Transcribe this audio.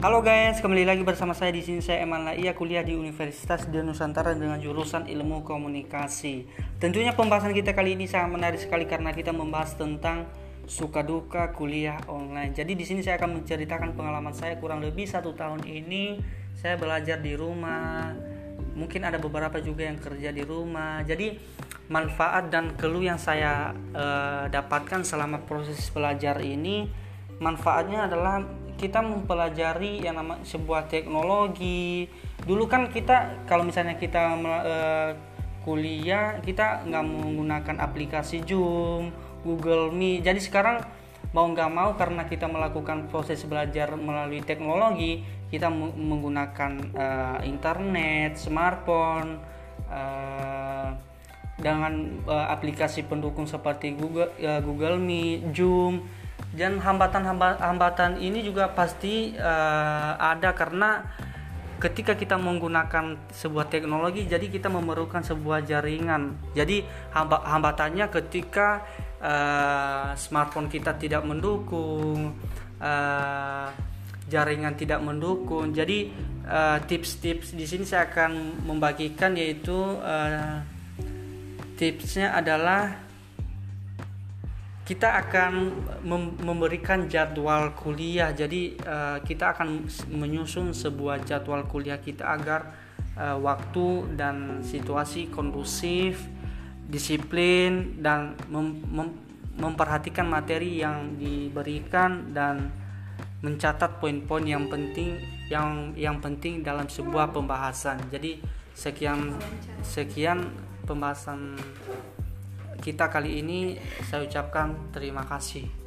Halo guys, kembali lagi bersama saya di sini saya Eman Laia kuliah di Universitas di Nusantara dengan jurusan Ilmu Komunikasi. Tentunya pembahasan kita kali ini sangat menarik sekali karena kita membahas tentang suka duka kuliah online. Jadi di sini saya akan menceritakan pengalaman saya kurang lebih satu tahun ini saya belajar di rumah. Mungkin ada beberapa juga yang kerja di rumah. Jadi manfaat dan keluh yang saya uh, dapatkan selama proses belajar ini manfaatnya adalah kita mempelajari yang nama sebuah teknologi. Dulu kan kita kalau misalnya kita uh, kuliah kita nggak menggunakan aplikasi Zoom Google Meet. Jadi sekarang mau nggak mau karena kita melakukan proses belajar melalui teknologi kita menggunakan uh, internet smartphone uh, dengan uh, aplikasi pendukung seperti Google uh, Google Meet Zoom dan hambatan-hambatan ini juga pasti uh, ada karena ketika kita menggunakan sebuah teknologi jadi kita memerlukan sebuah jaringan. Jadi hambatannya ketika uh, smartphone kita tidak mendukung uh, jaringan tidak mendukung. Jadi tips-tips uh, di sini saya akan membagikan yaitu uh, tipsnya adalah kita akan memberikan jadwal kuliah. Jadi uh, kita akan menyusun sebuah jadwal kuliah kita agar uh, waktu dan situasi kondusif disiplin dan mem mem memperhatikan materi yang diberikan dan mencatat poin-poin yang penting yang yang penting dalam sebuah pembahasan. Jadi sekian sekian pembahasan kita kali ini saya ucapkan terima kasih